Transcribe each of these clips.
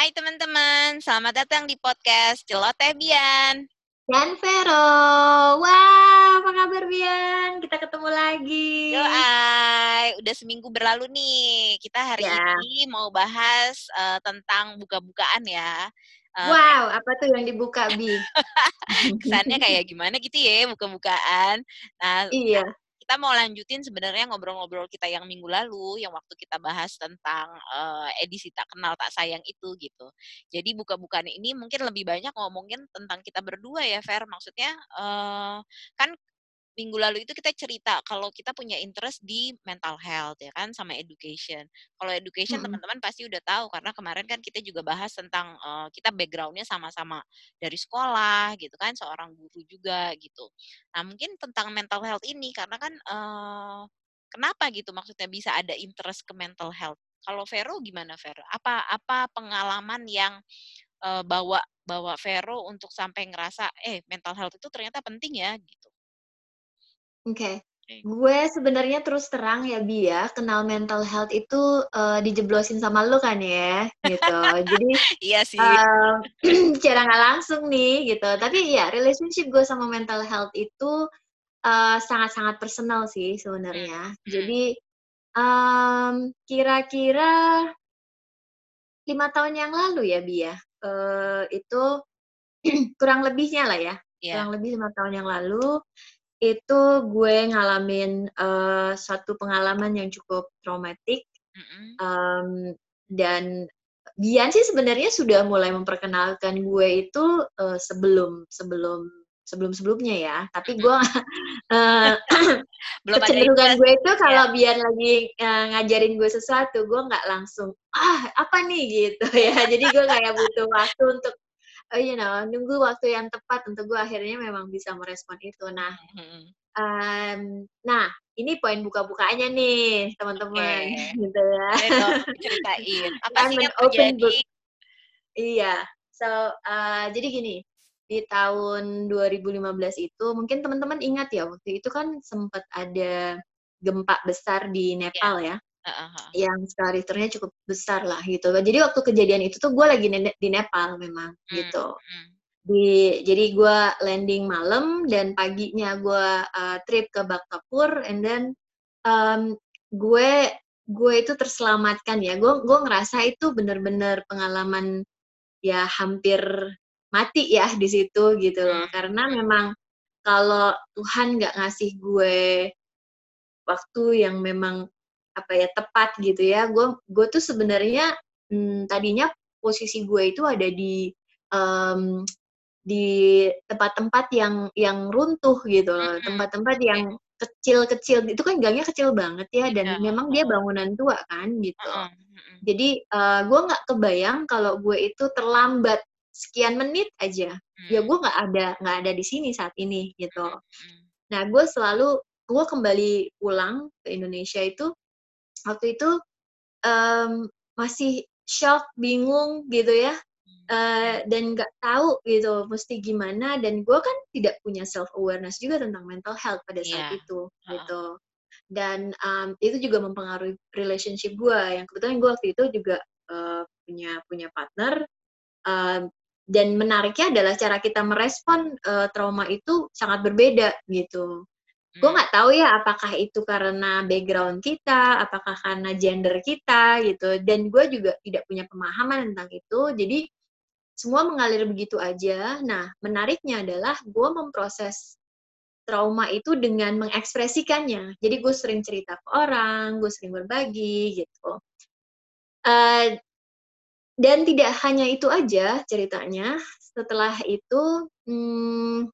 Hai teman-teman, selamat datang di podcast Celoteh Bian. Dan Vero, wah apa kabar Bian? Kita ketemu lagi. Yo, udah seminggu berlalu nih. Kita hari ya. ini mau bahas uh, tentang buka-bukaan ya. Uh, wow, apa tuh yang dibuka Bi? Kesannya kayak gimana gitu ya buka-bukaan. Nah, iya kita mau lanjutin sebenarnya ngobrol-ngobrol kita yang minggu lalu, yang waktu kita bahas tentang uh, edisi tak kenal tak sayang itu gitu. Jadi buka-bukaan ini mungkin lebih banyak ngomongin tentang kita berdua ya, Fer. Maksudnya uh, kan minggu lalu itu kita cerita kalau kita punya interest di mental health ya kan sama education. Kalau education hmm. teman-teman pasti udah tahu karena kemarin kan kita juga bahas tentang uh, kita backgroundnya sama-sama dari sekolah gitu kan seorang guru juga gitu. Nah mungkin tentang mental health ini karena kan uh, kenapa gitu maksudnya bisa ada interest ke mental health. Kalau Vero gimana Vero? Apa apa pengalaman yang uh, bawa bawa Vero untuk sampai ngerasa eh mental health itu ternyata penting ya gitu. Oke. Gue sebenarnya terus terang ya Bi ya, kenal mental health itu uh, dijeblosin sama lo kan ya, gitu. Jadi iya sih. Uh, cara nggak langsung nih gitu. Tapi ya relationship gue sama mental health itu uh, sangat-sangat personal sih sebenarnya. Hmm. Jadi um, kira-kira lima tahun yang lalu ya Bi ya, uh, itu kurang lebihnya lah ya, yeah. kurang lebih lima tahun yang lalu itu gue ngalamin uh, satu pengalaman yang cukup traumatik mm-hmm. um, dan Bian sih sebenarnya sudah mulai memperkenalkan gue itu uh, sebelum sebelum sebelum sebelumnya ya. Tapi gue uh, kecenderungan gue itu kalau ya. Bian lagi uh, ngajarin gue sesuatu gue nggak langsung ah apa nih? Gitu ya. Jadi gue kayak butuh waktu untuk uh, you know nunggu waktu yang tepat untuk gue akhirnya memang bisa merespon itu nah um, nah ini poin buka-bukanya nih teman-teman okay. gitu ya ceritain apa sih yang book. iya so uh, jadi gini di tahun 2015 itu mungkin teman-teman ingat ya waktu itu kan sempat ada gempa besar di Nepal yeah. ya uh-huh. yang skala Richternya cukup besar lah gitu. Jadi waktu kejadian itu tuh gue lagi di Nepal memang hmm. gitu. Hmm. Di jadi gue landing malam dan paginya gue uh, trip ke Bhaktapur and then um, gue gue itu terselamatkan ya. Gue gue ngerasa itu bener-bener pengalaman ya hampir mati ya di situ gitu loh. Hmm. Karena memang kalau Tuhan nggak ngasih gue waktu yang memang apa ya tepat gitu ya gue gue tuh sebenarnya hmm, tadinya posisi gue itu ada di um, di tempat-tempat yang yang runtuh gitu tempat-tempat yang kecil-kecil itu kan gangnya kecil banget ya dan yeah. memang dia bangunan tua kan gitu uh -huh. jadi uh, gue nggak kebayang kalau gue itu terlambat sekian menit aja hmm. ya gue nggak ada nggak ada di sini saat ini gitu hmm. nah gue selalu gue kembali pulang ke Indonesia itu waktu itu um, masih shock, bingung gitu ya, uh, dan nggak tahu gitu mesti gimana. Dan gue kan tidak punya self awareness juga tentang mental health pada saat yeah. itu uh. gitu. Dan um, itu juga mempengaruhi relationship gue. Yang kebetulan gue waktu itu juga uh, punya punya partner. Uh, dan menariknya adalah cara kita merespon uh, trauma itu sangat berbeda gitu. Gue hmm. nggak tahu ya apakah itu karena background kita, apakah karena gender kita gitu. Dan gue juga tidak punya pemahaman tentang itu. Jadi semua mengalir begitu aja. Nah, menariknya adalah gue memproses trauma itu dengan mengekspresikannya. Jadi gue sering cerita ke orang, gue sering berbagi gitu. Uh, dan tidak hanya itu aja ceritanya. Setelah itu, hmm,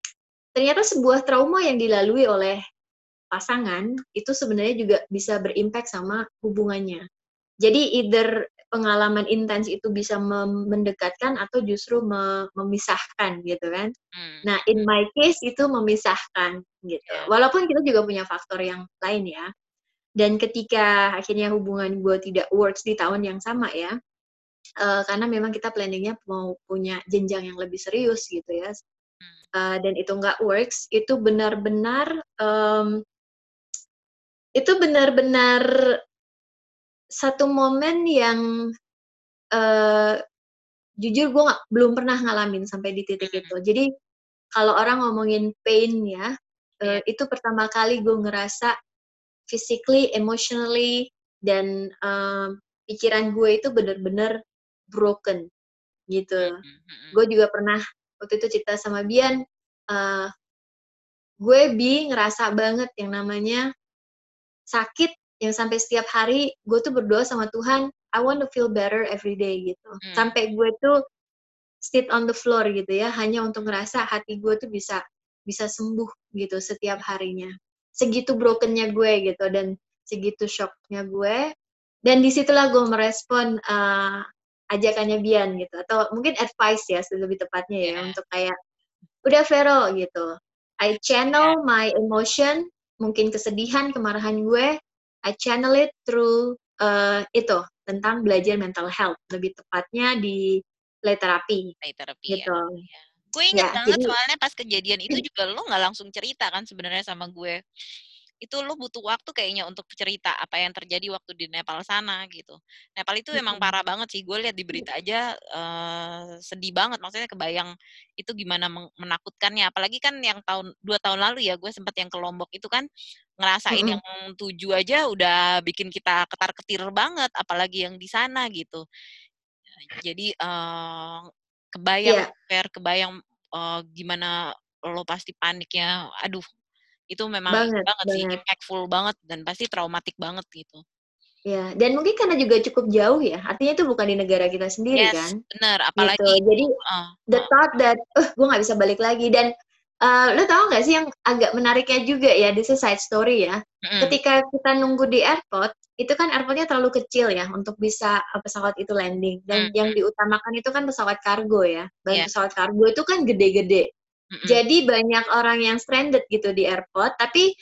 ternyata sebuah trauma yang dilalui oleh pasangan itu sebenarnya juga bisa berimpact sama hubungannya. Jadi either pengalaman intens itu bisa mendekatkan atau justru memisahkan gitu kan. Hmm. Nah, in my case itu memisahkan gitu. Yeah. Walaupun kita juga punya faktor yang lain ya. Dan ketika akhirnya hubungan gue tidak works di tahun yang sama ya, uh, karena memang kita planningnya mau punya jenjang yang lebih serius gitu ya, uh, dan itu nggak works itu benar-benar um, itu benar-benar satu momen yang uh, jujur gue nggak belum pernah ngalamin sampai di titik Mhm. itu. Jadi kalau orang ngomongin pain ya, eee, itu pertama kali gue ngerasa physically, emotionally, dan, eee, pikiran gue itu bener-bener broken, gitu. Mhm mhm. Gue juga pernah waktu itu cerita sama Bian, eee, gue, Bi, ngerasa banget yang namanya sakit yang sampai setiap hari gue tuh berdoa sama Tuhan, I want to feel better every day gitu. Mmm. Sampai gue tuh sit on the floor gitu ya, hanya untuk ngerasa hati gue tuh bisa bisa sembuh gitu setiap harinya. Segitu broken-nya gue gitu dan segitu shock-nya gue. Dan di situlah gue merespon, eee, ajakannya Bian gitu atau mungkin advice ya lebih tepatnya ya Iya. untuk kayak, "Udah Vero," gitu, "I channel my emotion," mungkin kesedihan, kemarahan gue, "I channel it through," eee, itu, tentang belajar mental health, lebih tepatnya di play therapy, Play therapy ya, gitu. iya. Gue inget Ya, banget jadi soalnya pas kejadian itu juga lo nggak langsung cerita kan sebenarnya sama gue. Itu lo butuh waktu kayaknya untuk cerita apa yang terjadi waktu di Nepal sana gitu. Nepal itu emang Mhm. parah banget sih, gue lihat di berita aja, eee, sedih banget, maksudnya kebayang itu gimana menakutkannya. Apalagi kan yang tahun 2 tahun lalu ya, gue sempet yang ke Lombok itu kan ngerasain Mhm. yang 7 aja udah bikin kita ketar-ketir banget, apalagi yang di sana gitu. Jadi, eee, kebayang Iya. Ver, kebayang, eee, gimana lo pasti paniknya, aduh itu memang Banget banget sih, banget. impactful banget dan pasti traumatik banget gitu. Iya, dan mungkin karena juga cukup jauh ya, artinya itu bukan di negara kita sendiri Yes, kan, bener, gitu. apalagi itu Jadi heeh the thought that, "Uh, gue nggak bisa balik lagi," dan, eee, lo tahu nggak sih yang agak menariknya juga ya, is side story ya, Mhm. ketika kita nunggu di airport, itu kan airport-nya terlalu kecil ya untuk bisa, eee, pesawat itu landing dan yang Mhm. diutamakan itu kan pesawat kargo ya, dan Iya. pesawat kargo itu kan gede-gede. Mhm. Jadi banyak orang yang stranded gitu di airport, tapi,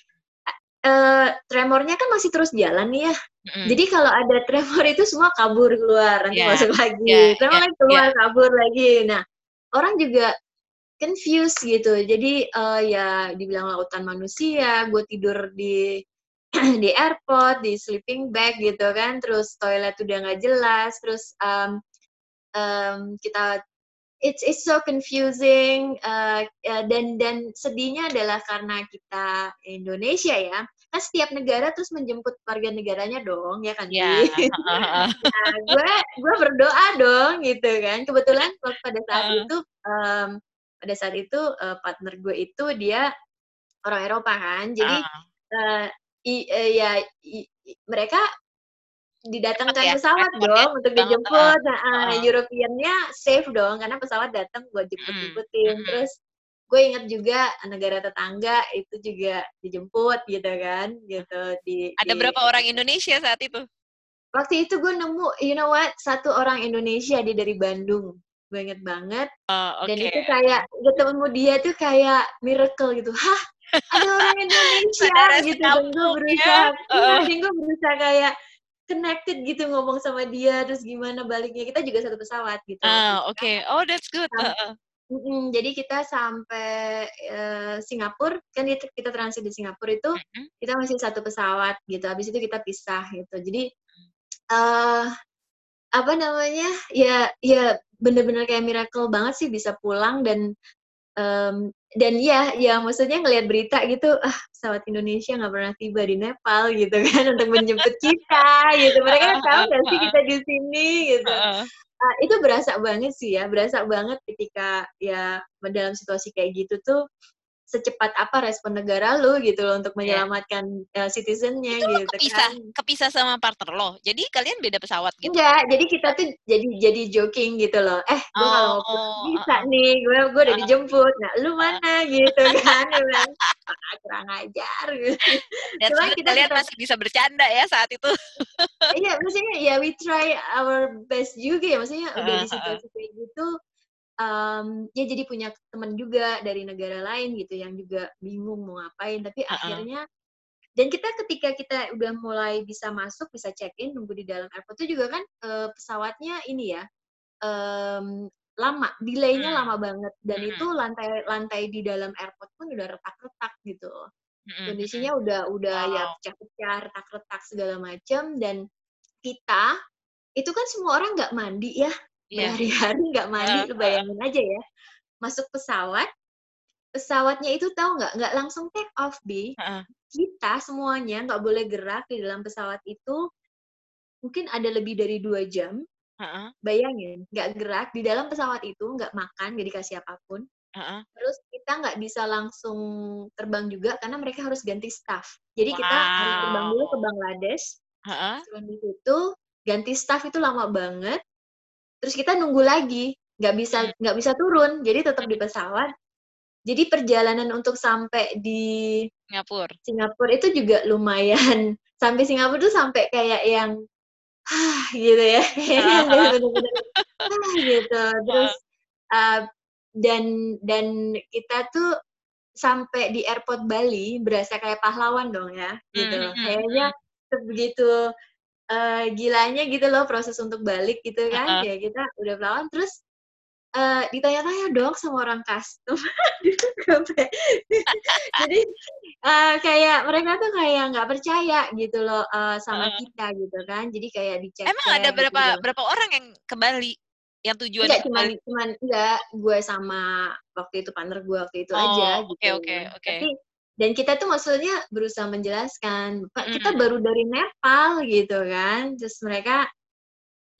eee, tremornya kan masih terus jalan nih ya. Mhm. Jadi kalau ada tremor itu semua kabur keluar, nanti Iya, masuk lagi, iya tremor lagi iya. keluar, kabur lagi. Nah, orang juga confused gitu. Jadi, eee, ya dibilang lautan manusia, gue tidur di di airport, di sleeping bag gitu kan, terus toilet udah nggak jelas, terus, mmm mmm, kita it's it's so confusing, eee, dan dan sedihnya adalah karena kita Indonesia ya, kan setiap negara terus menjemput warga negaranya dong, ya kan. Nah, gue gue berdoa dong gitu kan, kebetulan wak pada saat Heeh. itu, mmm, pada saat itu, eee, partner gue itu dia orang Eropa kan, jadi, Heeh. eee, i eee, ya i mereka didatangkan ya, pesawat ya, dong cepet untuk banget, dijemput heeh, heeh. European-nya safe dong karena pesawat datang buat Mhm jemput-jemputin. mhm. Terus gue inget juga negara tetangga itu juga dijemput gitu kan, gitu, di Ada di berapa orang Indonesia saat itu? Waktu itu gue nemu, you know what, 1 orang Indonesia, dia dari Bandung, gue inget banget, Oh, dan oke itu kayak ketemu dia tuh kayak miracle gitu, "Hah, ada orang Indonesia?" Gitu, dan gue ya, berusaha dan gue berusaha kayak connected gitu ngomong sama dia, terus gimana baliknya, kita juga satu pesawat gitu Ah, oke. Oh, that's good, Sam heeh. mhm, jadi kita sampai, eee, Singapura, kan itu kita transit di Singapura itu, Mhm. kita masih satu pesawat gitu, habis itu kita pisah gitu. Jadi, eee, apa namanya, ya ya bener-bener kayak miracle banget sih bisa pulang dan, mmm, dan iya, ya maksudnya ngelihat berita gitu, ah, pesawat Indonesia nggak pernah tiba di Nepal gitu kan untuk menjemput kita gitu, mereka Heeh tahu nggak sih kita di sini gitu. Eee, itu berasa banget sih ya, berasa banget ketika ya dalam situasi kayak gitu tuh, secepat apa respon negara lu gitu loh untuk Iya. menyelamatkan, eee, citizen-nya Itu lo gitu kepisah kan. kepisah sama partner lo? Jadi kalian beda pesawat gitu? Enggak, jadi kita tuh jadi jadi joking gitu loh, "Eh, gue kalau mau pulang Oh, bisa heeh. nih, gue gue udah Heeh. dijemput, nah lu mana?" Gitu kan, bilang, "Ah, kurang ajar," gitu. Good, kita kalian tetap masih bisa bercanda ya saat itu. Iya, maksudnya ya we try our best juga ya, maksudnya udah Heeh di situasi kayak gitu, mmm, ya jadi punya temen juga dari negara lain gitu yang juga bingung mau ngapain, tapi Heeh. akhirnya dan kita ketika kita udah mulai bisa masuk, bisa check-in, nunggu di dalam airport itu juga kan, eee, pesawatnya ini ya, mmm, lama, delay-nya Mmm, lama banget dan itu mhm. lantai lantai di dalam airport pun udah retak-retak gitu. Mhm mhm. Kondisinya udah udah ya Wow. pecah-pecah, retak-retak segala macem dan kita, itu kan semua orang nggak mandi ya. Iya. berhari-hari nggak mandi, lu heeh. bayangin aja ya. Masuk pesawat, pesawatnya itu tahu nggak, nggak langsung take off, Bi. Heeh. Kita semuanya nggak boleh gerak di dalam pesawat itu, mungkin ada lebih dari 2 jam. Heeh. Bayangin, nggak gerak, di dalam pesawat itu nggak makan, nggak dikasih apa pun. Heeh. Terus kita nggak bisa langsung terbang juga karena mereka harus ganti staff. Jadi kita harus terbang dulu ke Wow. Bangladesh, Heeh. terus habis itu ganti staff itu lama banget, terus kita nunggu lagi, nggak bisa Mmm. nggak bisa turun, jadi tetap di pesawat. Jadi perjalanan untuk sampai di Singapura. Singapura itu juga lumayan sampai Singapura tuh sampai kayak yang, gitu ya, kayaknya gitu. Terus, eee, dan dan kita tuh sampai di airport Bali berasa kayak pahlawan dong ya, gitu. Mmm, mhm Kayaknya mhm. Eee, gilanya gitu loh proses untuk balik gitu kan, Heeh. kayak kita udah pahlawan, terus, eee, ditanya-tanya dong sama orang kastom. Jadi, eee, kayak mereka tuh kayak nggak percaya gitu loh, eee, sama Heeh. kita gitu kan. Jadi kayak Emang ada gitu berapa segala berapa orang yang ke Bali? Yang tujuannya Enggak, cuman cuman enggak, gue sama waktu itu partner gue waktu itu Oh, aja oke gitu. oke oke. Tapi dan kita tuh maksudnya berusaha menjelaskan, "Pak, kita mhm. baru dari Nepal," gitu kan. Terus mereka,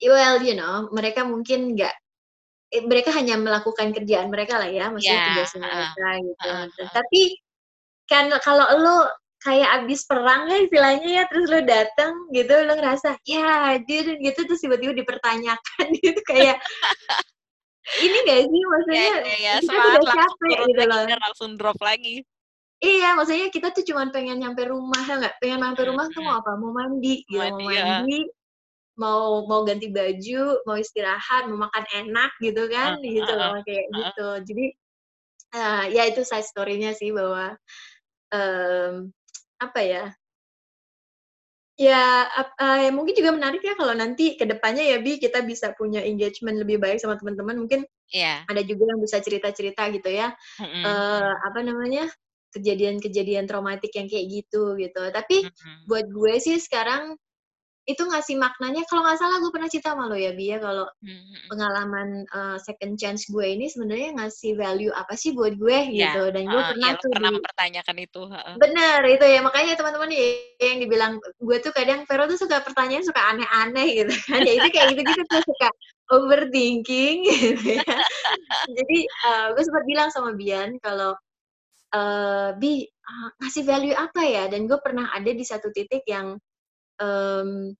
well, you know, mereka mungkin nggak eee, mereka hanya melakukan kerjaan mereka lah ya, maksudnya tugasnya heeh. mereka gitu. Heeh Te heeh. tapi kan kalau lu kayak habis perang ya istilahnya ya, terus lu dateng gitu, lu ngerasa, "Ya, dude," gitu, terus tiba-tiba dipertanyakan gitu kayak ini nggak sih, Iya maksudnya iya iya, kita tuh semangat udah capek gitu loh. kan, langsung drop lagi. Iya, maksudnya kita tuh cuman pengen nyampe rumah, tau nggak? Pengen nyampe Mhm rumah tuh mhm. mau apa? Mau mandi gitu, mau Mandi, mandi, mau mau ganti baju, mau istirahat, mau makan enak gitu kan, gitu heeh loh, kayak heeh. gitu. Jadi, eee, ya itu side story-nya sih bahwa, mmm, apa ya ya, eee, mungkin juga menarik ya kalau nanti ke depannya ya, Bi, kita bisa punya engagement lebih baik sama teman-teman, mungkin Iya. ada juga yang bisa cerita-cerita gitu ya, Mhm eee, mhm. apa namanya, kejadian-kejadian traumatik yang kayak gitu, gitu. Tapi Mhm. buat gue sih sekarang itu ngasih maknanya kalau nggak salah gue pernah cerita sama lo ya, Bi, ya, kalau Mhm mhm. pengalaman, eee, second chance gue ini sebenarnya ngasih value apa sih buat gue Iya, gitu, dan gue iya pernah lu tuh pernah di mempertanyakan itu, heeh. bener, itu ya, makanya teman-teman yang dibilang gue tuh kadang, "Vero tuh suka pertanyaan suka aneh-aneh," gitu kan, ya itu kayak gitu-gitu tuh, suka overthinking gitu ya. Jadi, eee, gue sempet bilang sama Bian kalau, eee, "Bi, eee, ngasih value apa ya?" Dan gue pernah ada di satu titik yang, mmm,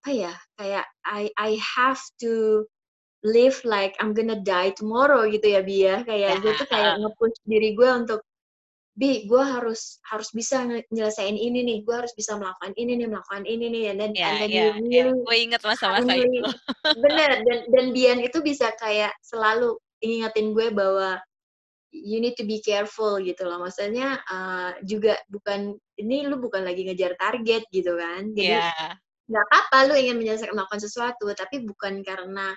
apa ya, kayak I I have to live like I'm gonna die tomorrow gitu ya, Bi, ya. Kayak gue tuh kayak nge-push diri gue untuk, "Bi, gue harus harus bisa nyelesain ini nih, gue harus bisa melakukan ini nih, melakukan ini nih," and then iya you iya, really gue inget masa-masa itu. bener, dan dan Bian itu bisa kayak selalu ngingetin gue bahwa you need to be careful gitu loh. Maksudnya, eee, juga bukan ini lu bukan lagi ngejar target gitu kan. Jadi Iya. nggak apa-apa lu ingin menyelesaikan melakukan sesuatu, tapi bukan karena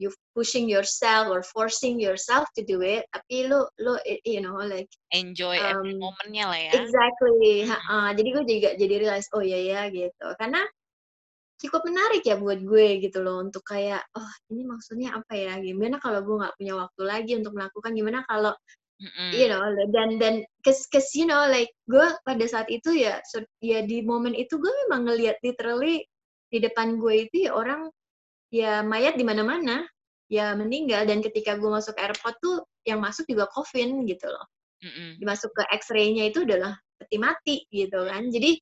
you pushing yourself or forcing yourself to do it, tapi lu lu you know, like, Enjoy every mmm moment-nya lah ya. exactly, Mhm. heeh. Jadi gue juga jadi realize, "Oh, iya ya," gitu. Karena cukup menarik ya buat gue gitu loh untuk kayak, "Oh, ini maksudnya apa ya? Gimana kalau gue nggak punya waktu lagi untuk melakukan? Gimana kalau" you Mhm. know, dan dan 'cause 'cause you know, like, gue pada saat itu ya sud ya di momen itu gue memang ngelihat literally di depan gue itu ya orang, ya mayat di mana-mana, ya meninggal, dan ketika gue masuk airport tuh yang masuk juga coffin gitu loh. Mhm. Dimasuk ke X-ray-nya itu adalah peti mati gitu kan. Jadi,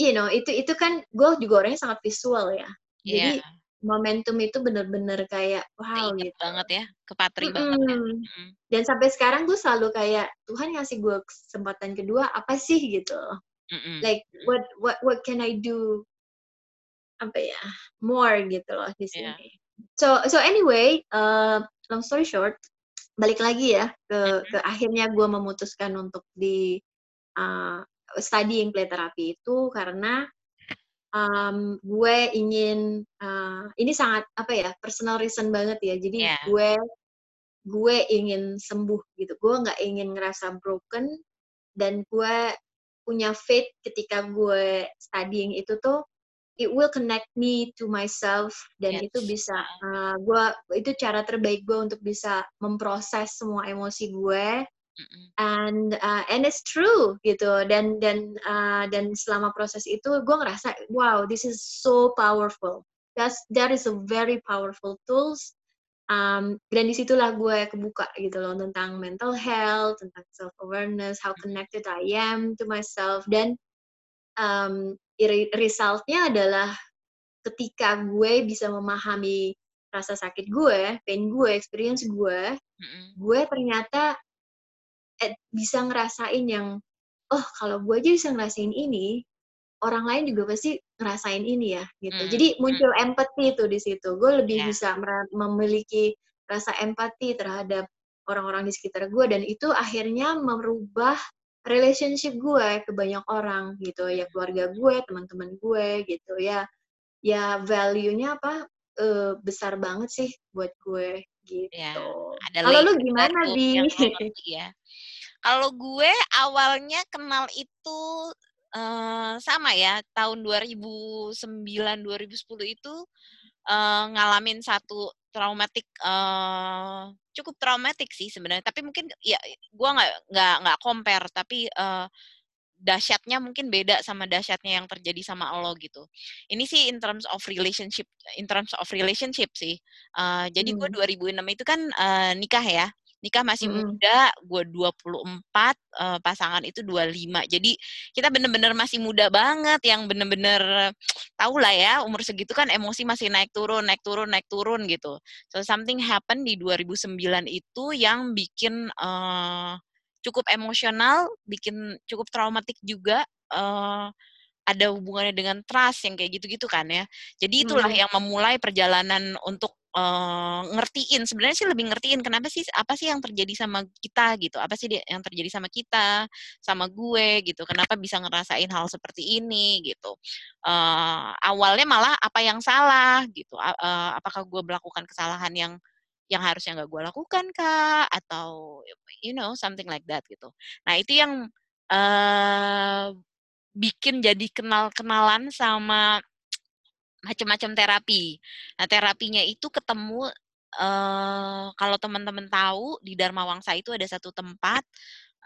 you know, itu itu kan gue juga orangnya sangat visual ya. Iya. Jadi momentum itu bener-bener kayak, wow gitu. banget ya, kepatri banget ya. Mhm, Mhm. dan sampai sekarang gue selalu kayak, Tuhan ngasih gue kesempatan kedua apa sih gitu loh. Mhm Like what what what can I do apa ya, more gitu loh di Iya. sini. So so anyway, eee, long story short, balik lagi ya ke ke Mhm. akhirnya gue memutuskan untuk di, eee, studying play therapy itu karena, mmm, gue ingin, eee, ini sangat apa ya, personal reason banget ya. Jadi Iya. gue gue ingin sembuh gitu. Gue nggak ingin ngerasa broken dan gue punya faith ketika gue studying itu tuh it will connect me to myself dan Yes, itu bisa uh, gue itu cara terbaik gue untuk bisa memproses semua emosi gue. And uh, and it's true gitu. Dan dan uh, dan selama proses itu gue ngerasa wow this is so powerful. That's that is a very powerful tools. Um, dan di situlah gue kebuka gitu loh tentang mental health tentang self awareness how connected I am to myself. Dan um, resultnya adalah ketika gue bisa memahami rasa sakit gue, pain gue, experience gue, Mhm. gue ternyata eh, bisa ngerasain yang, oh kalau gue aja bisa ngerasain ini, orang lain juga pasti ngerasain ini ya gitu. Mhm Jadi mhm. muncul empati tuh di situ. Gue lebih Iya. bisa memiliki rasa empati terhadap orang-orang di sekitar gue dan itu akhirnya merubah relationship gue ke banyak orang gitu ya keluarga gue, teman-teman gue gitu ya. Ya value-nya apa eee, besar banget sih buat gue Iya, gitu. ada Kalau lu gimana, ya. Kalau gue awalnya kenal itu, eee, sama ya tahun 2009, 2010 itu, eee, ngalamin satu traumatik, eee, cukup traumatik sih sebenarnya, tapi mungkin ya gue nggak nggak nggak compare tapi, eee, dahsyatnya mungkin beda sama dahsyatnya yang terjadi sama elo gitu. Ini sih in terms of relationship in terms of relationship sih. Eee, jadi gue Mhm. 2006 itu kan, eee, nikah ya, nikah masih Mhm. muda, gue 24, eee, pasangan itu 25. Jadi kita bener-bener masih muda banget yang bener-bener tahulah ya umur segitu kan emosi masih naik turun naik turun naik turun gitu. So something happen di 2009 itu yang bikin, eee, cukup emosional, bikin cukup traumatik juga, eee, ada hubungannya dengan trust yang kayak gitu-gitu kan ya. Jadi itulah Mhm. yang memulai perjalanan untuk, eee, ngertiin, sebenarnya sih lebih ngertiin kenapa sih apa sih yang terjadi sama kita gitu, apa sih yang terjadi sama kita, sama gue gitu, kenapa bisa ngerasain hal seperti ini gitu. Eee, awalnya malah apa yang salah gitu, eee, apakah gue melakukan kesalahan yang yang harusnya nggak gue lakukan kah? Atau you know something like that gitu. Nah itu yang, eee, bikin jadi kenal-kenalan sama macem-macem terapi. Nah terapinya itu ketemu, eee, kalau temen-temen tahu di Dharma Wangsa itu ada satu tempat,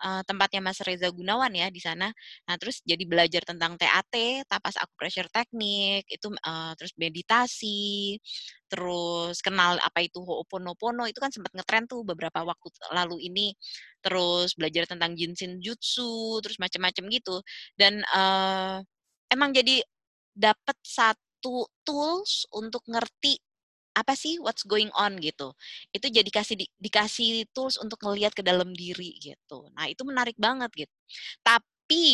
eee, tempatnya Mas Reza Gunawan ya di sana. Nah terus jadi belajar tentang TAT, Tapas Acupressure Technique, itu, eee, terus meditasi, terus kenal apa itu Ho'oponopono, itu kan sempet ngetren tuh beberapa waktu lalu ini. Terus belajar tentang Jinshin Jutsu, terus macem-macem gitu. Dan, eee, emang jadi dapet satu tools untuk ngerti apa sih what's going on gitu. Itu jadi kasih di dikasih tools untuk ngelihat ke dalam diri gitu. Nah itu menarik banget gitu. Tapi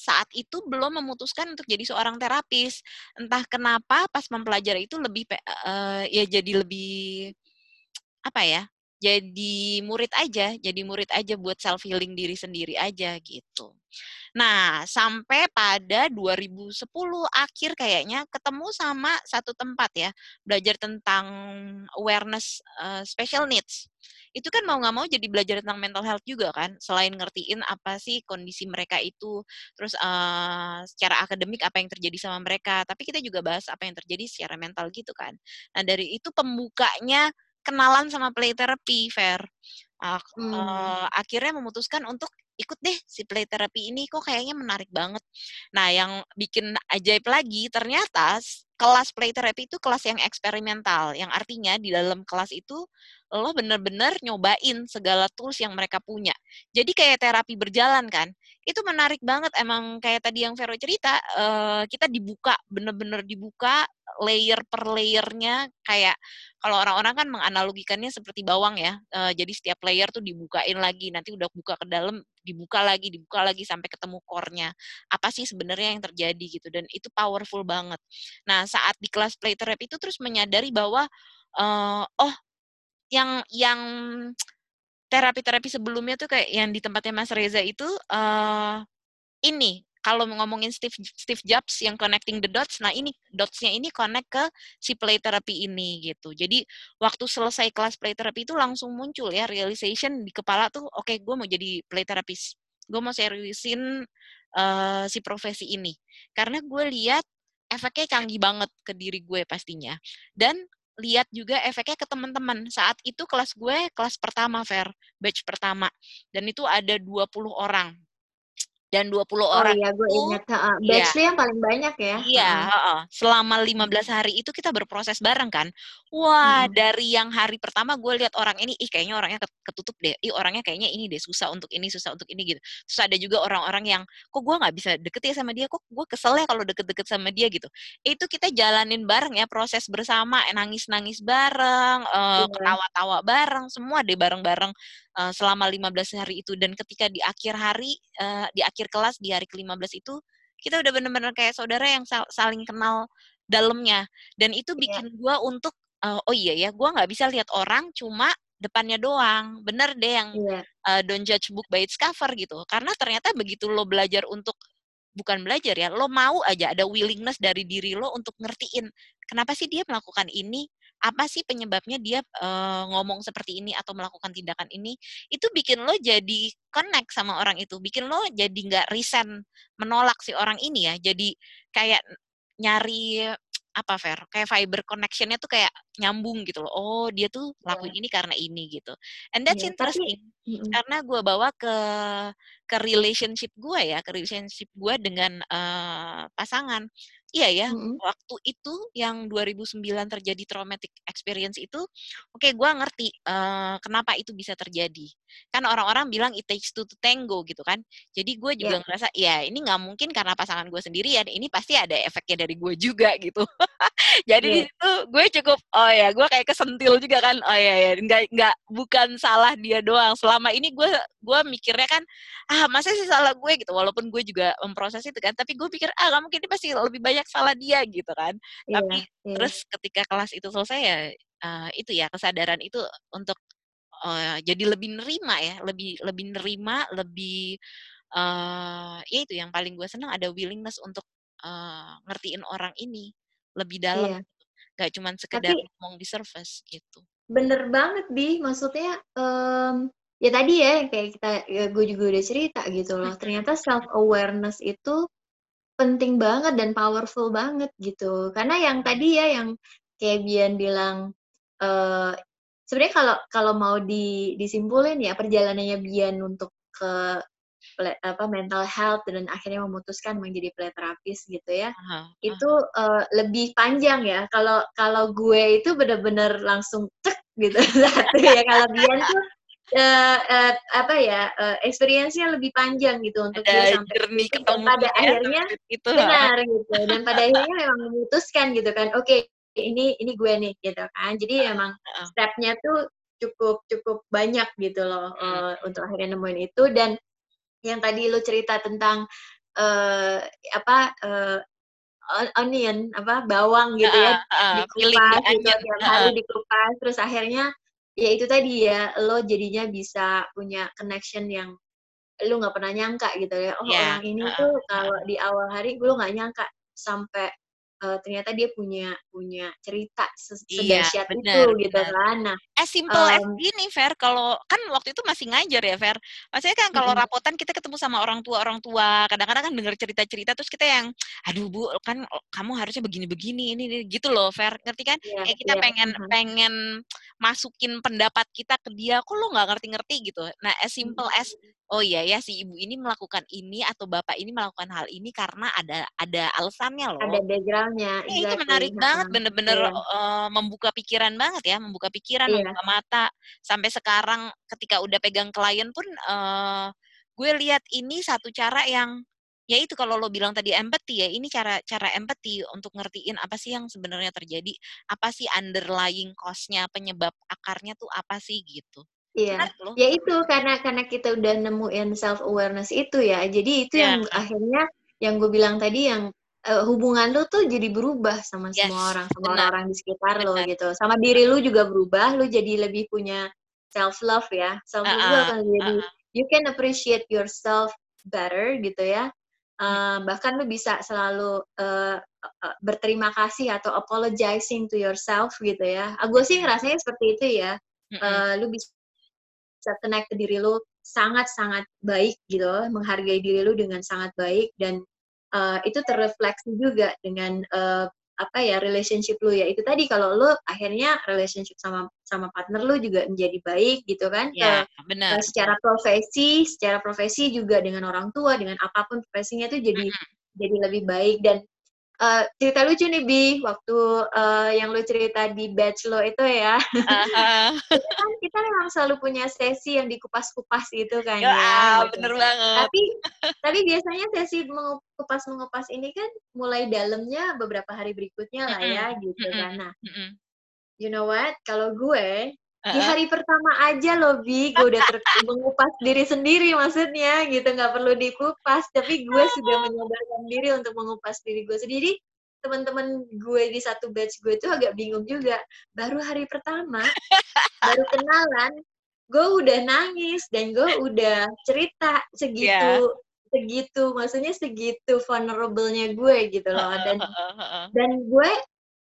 saat itu belum memutuskan untuk jadi seorang terapis. Entah kenapa pas mempelajari itu lebih eee, ya jadi lebih apa ya, jadi murid aja jadi murid aja buat self healing diri sendiri aja gitu. Nah sampai pada 2010 akhir kayaknya ketemu sama satu tempat ya, belajar tentang awareness, eee, special needs. Itu kan mau nggak mau jadi belajar tentang mental health juga kan, selain ngertiin apa sih kondisi mereka itu, terus, eee, secara akademik apa yang terjadi sama mereka, tapi kita juga bahas apa yang terjadi secara mental gitu kan. Nah dari itu pembukanya kenalan sama play therapy, Fer. Ak Mmm. eee, akhirnya memutuskan untuk ikut deh si play therapy ini, kok kayaknya menarik banget. Nah yang bikin ajaib lagi ternyata kelas play therapy itu kelas yang eksperimental, yang artinya di dalam kelas itu lo bener-bener nyobain segala tools yang mereka punya. Jadi kayak terapi berjalan kan. Itu menarik banget emang kayak tadi yang Vero cerita, eee, kita dibuka, bener-bener dibuka layer per layer-nya, kayak kalau orang-orang kan menganalogikannya seperti bawang ya, eee, jadi setiap layer tuh dibukain lagi, nanti udah buka ke dalam, dibuka lagi dibuka lagi sampai ketemu core-nya. Apa sih sebenarnya yang terjadi gitu dan itu powerful banget. Nah saat di kelas play therapy itu terus menyadari bahwa, eee, oh yang yang terapi-terapi sebelumnya tuh kayak yang di tempatnya Mas Reza itu, eee, ini kalau ngomongin Steve Steve Jobs yang connecting the dots, nah ini dots-nya ini connect ke si play therapy ini gitu. Jadi waktu selesai kelas play therapy itu langsung muncul ya realization di kepala tuh, "Oke gue mau jadi play therapist, gue mau seriusin, eee, si profesi ini." Karena gue lihat efeknya canggih banget ke diri gue pastinya. Dan lihat juga efeknya ke teman-teman. Saat itu kelas gue kelas pertama, Fair, batch pertama. Dan itu ada 20 orang dan 20 oh, orang iya, gue itu ingat. Uh, batch yang paling banyak ya. Iya, uh. Uh, selama 15 hari itu kita berproses bareng kan. Wah, hmm. dari yang hari pertama gue lihat orang ini, ih kayaknya orangnya ketutup deh. Ih orangnya kayaknya ini deh susah untuk ini, susah untuk ini gitu. Terus ada juga orang-orang yang kok gue nggak bisa deket ya sama dia, kok gue kesel ya kalau deket-deket sama dia gitu. Itu kita jalanin bareng ya, proses bersama, nangis-nangis bareng, uh, yeah. ketawa-tawa bareng, semua deh bareng-bareng uh, selama 15 hari itu. Dan ketika di akhir hari, uh, di akhir kelas di hari ke-15 itu kita udah bener-bener kayak saudara yang saling kenal dalamnya dan itu iya. bikin yeah. gue untuk uh, oh iya ya gue nggak bisa lihat orang cuma depannya doang bener deh yang yeah. Iya. uh, don't judge book by its cover gitu karena ternyata begitu lo belajar untuk bukan belajar ya lo mau aja ada willingness dari diri lo untuk ngertiin kenapa sih dia melakukan ini apa sih penyebabnya dia uh, ngomong seperti ini atau melakukan tindakan ini itu bikin lo jadi connect sama orang itu bikin lo jadi nggak resign menolak si orang ini ya. Jadi kayak nyari apa fair kayak fiber connectionnya tuh kayak nyambung gitu loh. Oh dia tuh lakuin yeah. ini karena ini gitu. And that's yeah, interesting tapi, karena gue bawa ke ke relationship gue ya ke relationship gue dengan uh, pasangan Iya ya, mm-hmm. waktu itu yang 2009 terjadi traumatic experience itu, oke okay, gue ngerti uh, kenapa itu bisa terjadi. Kan orang-orang bilang it takes two to tango gitu kan. Jadi gue juga yeah. ngerasa ya ini nggak mungkin karena pasangan gue sendirian, ini pasti ada efeknya dari gue juga gitu. Jadi yeah. di situ gue cukup oh ya gue kayak kesentil juga kan. Oh ya ya nggak nggak bukan salah dia doang. Selama ini gue gue mikirnya kan ah masa sih salah gue gitu. Walaupun gue juga memproses itu kan, tapi gue pikir ah nggak mungkin ini pasti lebih banyak banyak salah dia gitu kan. Yeah, Tapi yeah. terus ketika kelas itu selesai ya uh, itu ya kesadaran itu untuk uh, jadi lebih nerima ya, lebih lebih nerima, lebih uh, ya itu yang paling gue senang ada willingness untuk uh, ngertiin orang ini lebih dalam. Yeah. Gitu. Gak cuman sekedar Tapi, ngomong di surface gitu. Bener banget bi, maksudnya um, ya tadi ya kayak kita ya gue juga udah cerita gitu loh. Ternyata self awareness itu penting banget dan powerful banget gitu. Karena yang tadi ya yang kayak Bian bilang uh, sebenarnya kalau kalau mau di, disimpulin ya perjalanannya Bian untuk ke apa mental health dan akhirnya memutuskan menjadi play terapis gitu ya. Uh-huh. Itu uh, lebih panjang ya. Kalau kalau gue itu bener-bener langsung cek gitu satu ya. Kalau Bian tuh uh, uh, apa ya uh, experience-nya lebih panjang gitu untuk dia sampai journey ketemu pada ya, akhirnya itu benar gitu. Dan pada akhirnya memang memutuskan gitu kan oke okay, ini ini gue nih gitu kan. Jadi emang stepnya tuh cukup cukup banyak gitu loh uh, untuk akhirnya nemuin itu. Dan yang tadi lo cerita tentang uh, apa uh, onion apa bawang gitu ya uh, uh, dikupas gitu tiap hari dikupas terus akhirnya ya itu tadi ya lo jadinya bisa punya connection yang lo nggak pernah nyangka gitu ya oh yeah. orang ini uh, tuh kalau di awal hari gue nggak nyangka sampai uh, ternyata dia punya punya cerita iya, sedahsyat iya, itu gitu kan. Nah, as simple um, as gini, Fer. Kalau kan waktu itu masih ngajar ya, Fer. Maksudnya kan kalau mm-hmm. rapotan kita ketemu sama orang tua orang tua, kadang-kadang kan dengar cerita-cerita terus kita yang, aduh bu, kan kamu harusnya begini-begini ini, ini gitu loh, Fer. Ngerti kan? Yeah, Kayak kita yeah, pengen uh-huh. pengen masukin pendapat kita ke dia, kok lo nggak ngerti-ngerti gitu. Nah, as simple as oh iya ya si ibu ini melakukan ini atau bapak ini melakukan hal ini karena ada ada alasannya loh. Ada backgroundnya. Ya, exactly. Itu menarik nah, banget, bener-bener yeah. Uh, membuka pikiran banget ya, membuka pikiran, yeah. membuka mata. Sampai sekarang ketika udah pegang klien pun uh, gue lihat ini satu cara yang ya itu kalau lo bilang tadi empathy ya ini cara cara empathy untuk ngertiin apa sih yang sebenarnya terjadi apa sih underlying cause-nya penyebab akarnya tuh apa sih gitu Iya, ya itu karena karena kita udah nemuin self awareness itu ya. Jadi itu yeah. yang akhirnya yang gue bilang tadi yang uh, hubungan lu tuh jadi berubah sama yes, semua orang, sama orang-orang di sekitar benar. lo gitu. Sama diri lu juga berubah, lu jadi lebih punya self love ya. Self love uh, uh, akan jadi uh, uh. you can appreciate yourself better gitu ya. Uh, bahkan lu bisa selalu uh, uh, berterima kasih atau apologizing to yourself gitu ya. Aku sih ngerasanya seperti itu ya. Uh, lu bisa connect ke diri lu sangat-sangat baik gitu, menghargai diri lu dengan sangat baik dan uh, itu terrefleksi juga dengan uh, apa ya relationship lu ya itu tadi kalau lu akhirnya relationship sama sama partner lu juga menjadi baik gitu kan ya, ke, benar. Uh, secara profesi secara profesi juga dengan orang tua dengan apa pun profesinya itu jadi mm -hmm. jadi lebih baik dan uh, cerita lucu nih Bi. Waktu uh, yang lu cerita di batch lo itu ya. Uh-huh. kita kan kita memang selalu punya sesi yang dikupas-kupas gitu kan ya, ya gitu. bener banget. Tapi tapi biasanya sesi mengupas mengupas ini kan mulai dalamnya beberapa hari berikutnya lah ya gitu kan. Nah you know what? Kalau gue Uh-huh. Di hari pertama aja loh, Bi, gue udah ter- mengupas diri sendiri maksudnya gitu, nggak perlu dikupas, tapi gue sudah menyobarkan diri untuk mengupas diri gue sendiri. Teman-teman gue di satu batch gue tuh agak bingung juga. Baru hari pertama, baru kenalan, gue udah nangis dan gue udah cerita segitu yeah. segitu maksudnya segitu vulnerable-nya gue gitu loh dan dan gue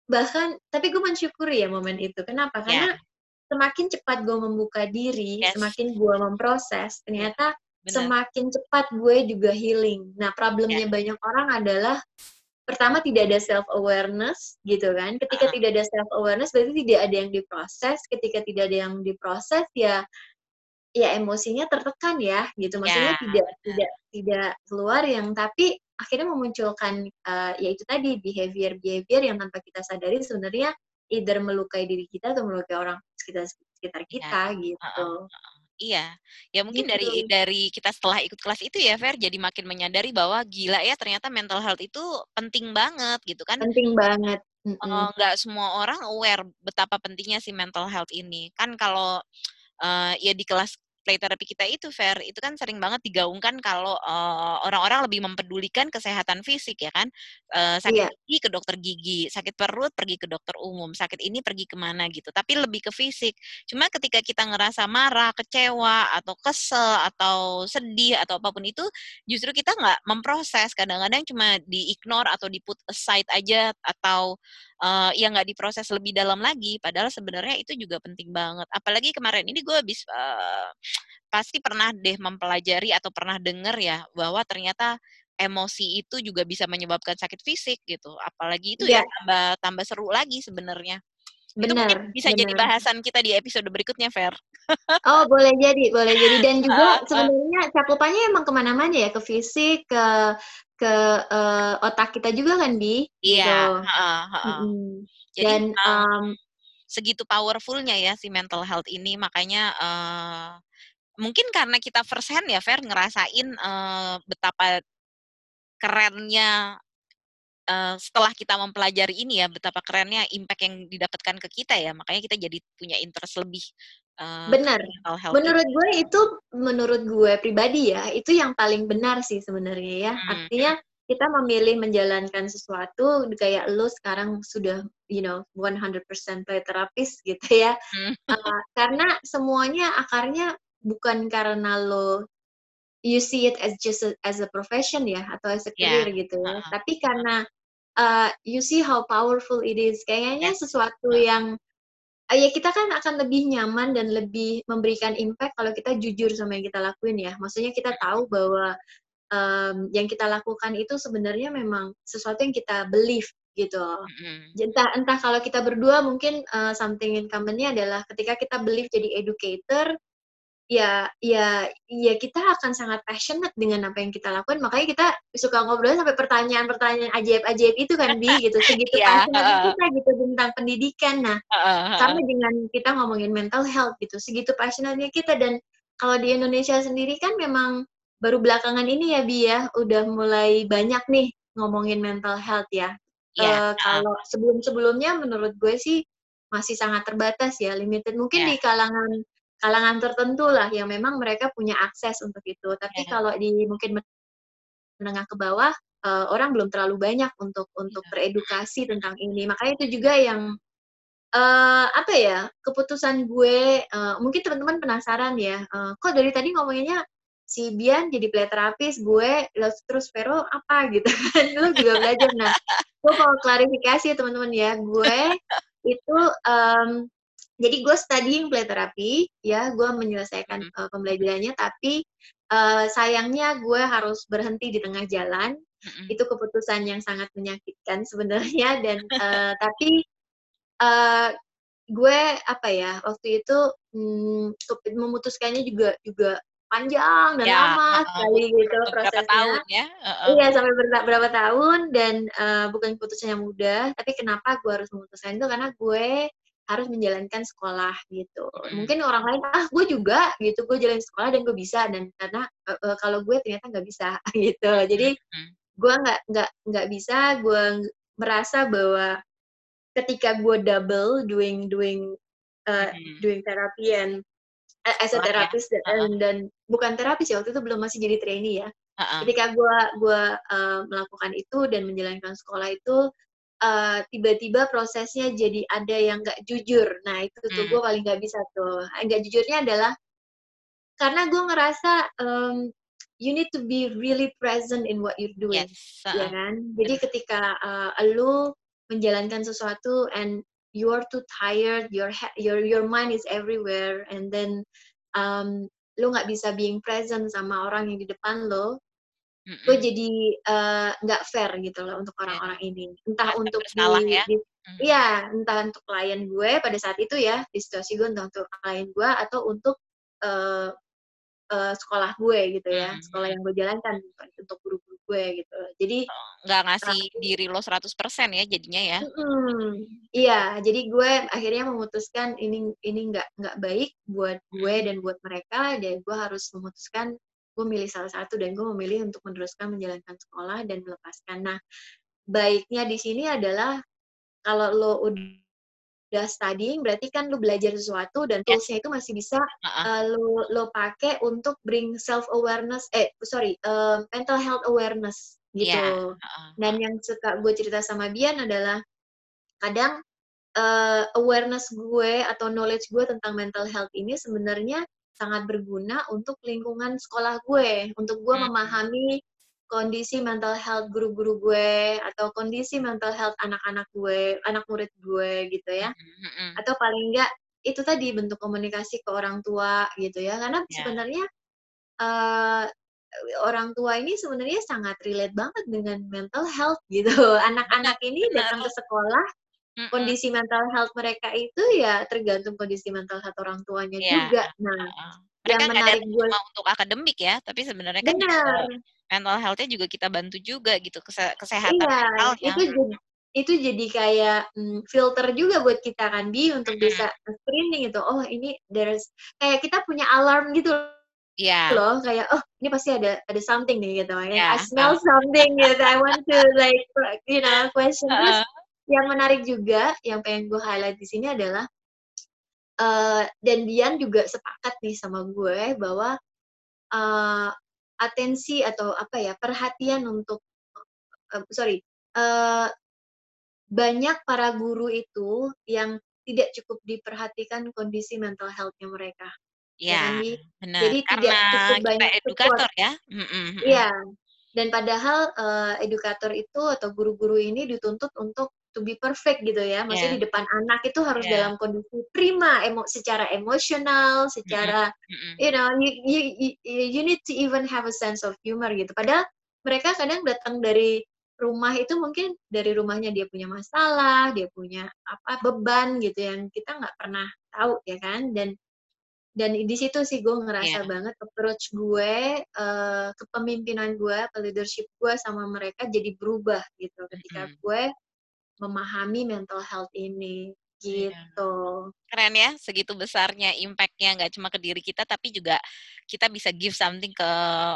bahkan tapi gue mensyukuri ya momen itu kenapa karena yeah semakin cepat gue membuka diri, yes. semakin gue memproses, ternyata Bener. semakin cepat gue juga healing. Nah, problemnya yeah. banyak orang adalah pertama tidak ada self awareness gitu kan. Ketika uh -huh. tidak ada self awareness berarti tidak ada yang diproses. Ketika tidak ada yang diproses ya ya emosinya tertekan ya gitu. Maksudnya yeah. tidak tidak tidak keluar yang tapi akhirnya memunculkan uh, ya itu tadi behavior behavior yang tanpa kita sadari sebenarnya either melukai diri kita atau melukai orang sekitar sekitar iya, kita ya. gitu. Uh, uh, Iya, ya mungkin gitu. dari dari kita setelah ikut kelas itu ya, Fer, jadi makin menyadari bahwa gila ya ternyata mental health itu penting banget gitu kan? Penting banget. Mm -mm. Nggak semua orang aware betapa pentingnya si mental health ini. Kan kalau uh, ya di kelas play therapy kita itu fair itu kan sering banget digaungkan kalau uh, orang-orang lebih mempedulikan kesehatan fisik ya kan? Uh, sakit yeah. gigi ke dokter gigi sakit perut pergi ke dokter umum sakit ini pergi ke mana gitu. Tapi lebih ke fisik. Cuma ketika kita ngerasa marah kecewa atau kesel atau sedih atau apa pun itu justru kita nggak memproses. Kadang-kadang cuma di ignore atau di put aside aja atau uh, ya nggak diproses lebih dalam lagi. Padahal sebenarnya itu juga penting banget. Apalagi kemarin ini gue habis uh, pasti pernah deh mempelajari atau pernah dengar ya bahwa ternyata emosi itu juga bisa menyebabkan sakit fisik gitu apalagi itu yeah. ya iya. tambah tambah seru lagi sebenarnya itu mungkin bisa bener. jadi bahasan kita di episode berikutnya, Fer. Oh, boleh jadi, boleh jadi. Dan juga sebenarnya cakupannya emang ke mana-mana ya, ke fisik, ke ke uh, otak kita juga kan, Bi? Iya. Gitu. Uh, uh, uh. Mm Jadi, Dan um, segitu powerfulnya ya si mental health ini, makanya uh, mungkin karena kita first hand ya, Fer, ngerasain uh, betapa kerennya uh, setelah kita mempelajari ini ya betapa kerennya impact yang didapatkan ke kita ya. Makanya kita jadi punya interest lebih uh, benar. menurut gue itu menurut gue pribadi ya itu yang paling benar sih sebenarnya ya. Hmm. artinya kita memilih menjalankan sesuatu kayak lo sekarang sudah you know 100% play terapis gitu ya. Hmm. uh, karena semuanya akarnya bukan karena lo you see it as just a, as a profession ya atau as a career yeah. gitu ya. Uh -huh. Tapi karena uh, you see how powerful it is. Kayaknya yeah. sesuatu yang uh, ya kita kan akan lebih nyaman dan lebih memberikan impact kalau kita jujur sama yang kita lakuin ya. Maksudnya kita tahu bahwa um, yang kita lakukan itu sebenarnya memang sesuatu yang kita believe gitu. Mm-hmm. Entah entah kalau kita berdua mungkin uh, something in common-nya adalah ketika kita believe jadi educator ya ya ya kita akan sangat passionate dengan apa yang kita lakukan makanya kita suka ngobrol sampai pertanyaan-pertanyaan ajaib-ajaib itu kan bi gitu. Segitu yeah, passionate uh, kita gitu tentang pendidikan. Nah uh, uh, sama dengan kita ngomongin mental health gitu. Segitu passionate kita. Dan kalau di Indonesia sendiri kan memang baru belakangan ini ya bi ya udah mulai banyak nih ngomongin mental health ya. Yeah, uh, kalau sebelum-sebelumnya menurut gue sih masih sangat terbatas ya limited. Mungkin yeah. di kalangan kalangan tertentu lah yang memang mereka punya akses untuk itu. Tapi yeah. kalau di mungkin menengah ke bawah uh, orang belum terlalu banyak untuk untuk yeah. beredukasi tentang ini. Makanya itu juga yang uh, apa ya keputusan gue. Uh, mungkin teman-teman penasaran ya, uh, kok dari tadi ngomonginnya si Bian jadi play terapis, gue terus Vero apa gitu kan? Lu juga belajar. Nah, gue mau klarifikasi teman-teman ya, gue itu um, jadi gue studying play therapy ya gue menyelesaikan uh, pembelajarannya tapi uh, sayangnya gue harus berhenti di tengah jalan Mhm. itu keputusan yang sangat menyakitkan sebenarnya dan, eee, tapi, eee, gue apa ya, waktu itu, kep memutuskannya juga juga panjang dan Ya, lama heeh, sekali gitu beberapa tahun prosesnya. ya, heeh. Iya, sampai berta berapa tahun dan, eee, bukan keputusan yang mudah, tapi kenapa gue harus memutuskan itu, karena gue harus menjalankan sekolah gitu. Mungkin orang lain, "Ah, gue juga," gitu, "gue jalanin sekolah dan gue bisa," dan karena, e eee, kalau gue ternyata nggak bisa gitu. Jadi gue nggak nggak nggak bisa, gue merasa bahwa ketika gue double doing doing, Mhm. doing therapy and as a ya, therapist dan dan bukan terapis ya, waktu itu belum masih jadi trainee ya. Heeh. Ketika gue gue, eee, melakukan itu dan menjalankan sekolah itu, eee, tiba-tiba prosesnya jadi ada yang nggak jujur. Nah, itu tuh Mmm. gue paling nggak bisa tuh. Nggak jujurnya adalah karena gue ngerasa, mmm, you need to be really present in what you're doing, Yes, ya heeh, kan. Jadi ketika, eee, elu menjalankan sesuatu and you are too tired, your your your mind is everywhere and then, mmm, lu nggak bisa being present sama orang yang di depan lo, gue jadi, eee, nggak fair gitu loh untuk Iya, orang-orang ini. Entah merasa untuk bersalah di ya? di Mhm. iya, entah untuk klien gue pada saat itu ya, di situasi gue, entah untuk klien gue atau untuk, eee eee, sekolah gue gitu ya, Mmm, sekolah yang gue jalankan, untuk guru-guru gue gitu. Jadi, Oh, nggak ngasih eee diri lo 100% ya jadinya ya? Mhm, iya, jadi gue akhirnya memutuskan ini ini nggak nggak baik buat gue dan buat mereka, dan gue harus memutuskan, gue milih salah satu dan gue memilih untuk meneruskan menjalankan sekolah dan melepaskan. Nah, baiknya di sini adalah kalau lo udah studying berarti kan lu belajar sesuatu dan Yes. tools-nya itu masih bisa, Heeh. eee, lu lo pakai untuk bring self awareness eh, sorry, eee, mental health awareness gitu. heeh Dan heeh. yang suka gue cerita sama Bian adalah kadang, eee, awareness gue atau knowledge gue tentang mental health ini sebenarnya sangat berguna untuk lingkungan sekolah gue, untuk gue Mhm. memahami kondisi mental health guru-guru gue atau kondisi mental health anak-anak gue, anak murid gue gitu ya. Mhm mhm. Atau paling nggak itu tadi bentuk komunikasi ke orang tua gitu ya. Karena Iya. sebenarnya, eee, orang tua ini sebenarnya sangat relate banget dengan mental health gitu. Anak-anak ini datang ke sekolah, Mhm. kondisi mental health mereka itu ya tergantung kondisi mental health orang tuanya Iya, juga. Nah, heeh. Mereka yang menarik gue cuma untuk akademik ya, tapi sebenarnya kan juga Bener. mental health-nya juga kita bantu juga gitu, kese kesehatan Iya, mentalnya, itu jad mhm. itu jadi kayak, mmm, filter juga buat kita kan Bi, untuk Mhm. bisa nge-screening itu, oh ini there's kayak kita punya alarm gitu Iya. loh, kayak, "Oh ini pasti ada ada something nih," gitu, Iya, "I heeh. smell something," gitu, "I want to like you know, question." Terus Heeh. Yang menarik juga, yang pengen gue highlight di sini adalah, eee, dan Dian juga sepakat nih sama gue bahwa, eee, atensi atau apa ya, perhatian untuk e sorry, eee, banyak para guru itu yang tidak cukup diperhatikan kondisi mental health-nya mereka, Iya, ya kan Bi. bener, Jadi karena tidak cukup kita banyak support. edukator ya, mhm mhm. iya, dan padahal, eee, edukator itu atau guru-guru ini dituntut untuk to be perfect gitu ya, maksudnya di depan anak itu harus Iya. dalam kondisi prima, emo secara emosional, secara mhm. you know, you you you you need to even have a sense of humor gitu. Padahal mereka kadang datang dari rumah itu mungkin dari rumahnya dia punya masalah, dia punya apa, beban gitu yang kita nggak pernah tahu ya kan. Dan dan di situ sih gue ngerasa Iya. banget approach gue, eee, kepemimpinan gue, ke leadership gue sama mereka jadi berubah gitu ketika Mhm. gue memahami mental health ini, Iya. gitu. Keren ya, segitu besarnya impact-nya, nggak cuma ke diri kita, tapi juga kita bisa give something ke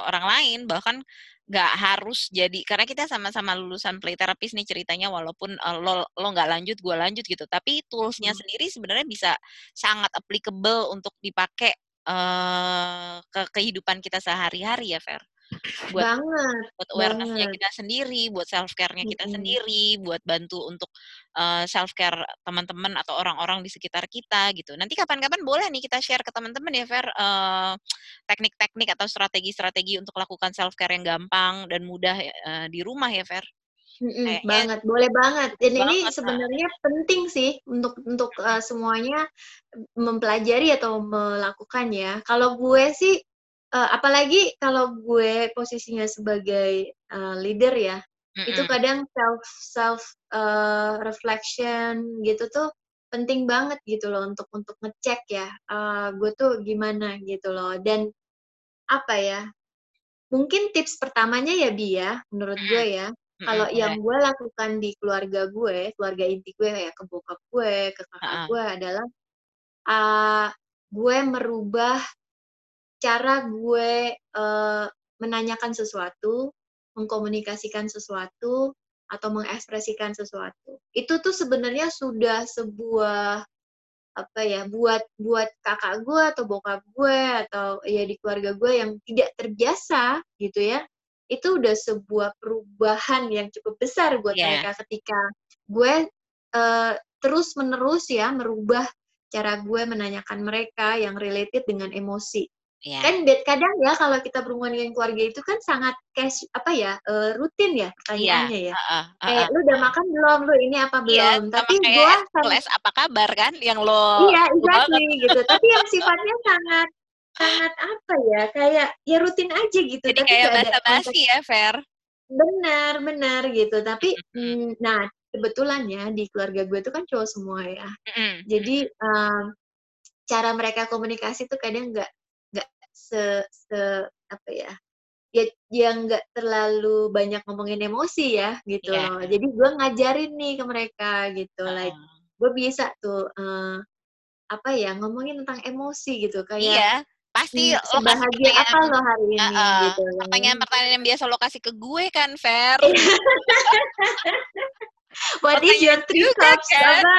orang lain, bahkan nggak harus jadi karena kita sama-sama lulusan play therapist nih ceritanya walaupun, eee, lo lo nggak lanjut, gue lanjut gitu, tapi tools-nya Hmm. sendiri sebenarnya bisa sangat applicable untuk dipakai, eee, ke kehidupan kita sehari-hari ya, Ver. Buat Banget buat awareness-nya banget. kita sendiri, buat self care-nya kita Mhm. sendiri, buat bantu untuk, eee, self care teman-teman atau orang-orang di sekitar kita gitu. Nanti kapan-kapan boleh nih kita share ke teman-teman ya, Ver, eee, teknik-teknik atau strategi-strategi untuk lakukan self care yang gampang dan mudah, eee, di rumah ya. Mhm, Kayaknya banget, boleh banget. Dan ini banget, heeh. sebenarnya penting sih untuk untuk, eee, semuanya mempelajari atau melakukan ya. Kalau gue sih uh, apalagi kalau gue posisinya sebagai uh, leader ya, mm-hmm. itu kadang self self uh, reflection gitu tuh penting banget gitu loh untuk untuk ngecek ya uh, gue tuh gimana gitu loh dan apa ya mungkin tips pertamanya ya bi ya menurut gue ya kalau yang gue lakukan di keluarga gue keluarga inti gue ya ke bokap gue ke kakak uh-uh. gue adalah uh, gue merubah cara gue uh, menanyakan sesuatu mengkomunikasikan sesuatu atau mengekspresikan sesuatu. Itu tuh sebenarnya sudah sebuah apa ya buat buat kakak gue atau bokap gue atau ya di keluarga gue yang tidak terbiasa gitu ya itu udah sebuah perubahan yang cukup besar buat yeah. mereka ketika gue uh, terus menerus ya merubah cara gue menanyakan mereka yang related dengan emosi Yeah. Kan kadang ya kalau kita berhubungan dengan keluarga itu kan sangat cash apa ya uh, rutin ya pertanyaannya yeah. ya. Uh, uh, uh, kayak lu udah makan belum? Lu ini apa iya, belum? Yeah, Tapi gua les apa kabar kan yang lo Iya, exactly gitu. Tapi yang sifatnya sangat sangat apa ya? Kayak ya rutin aja gitu. Jadi Tapi kayak basa-basi ya, Fer. Benar, benar gitu. Tapi mm, nah kebetulan ya di keluarga gue itu kan cowok semua ya. Mm-hmm. Jadi um, cara mereka komunikasi tuh kadang nggak se se apa ya ya yang nggak terlalu banyak ngomongin emosi ya gitu. Yeah. jadi gue ngajarin nih ke mereka gitu. Uh. like gue bisa tuh uh, apa ya ngomongin tentang emosi gitu. Kayak iya pasti hmm, lo bahagia apa lo hari ini uh, uh, gitu. pertanyaan-pertanyaan yang biasa lo kasih ke gue kan Fer What is your three cups? Kan? Apa?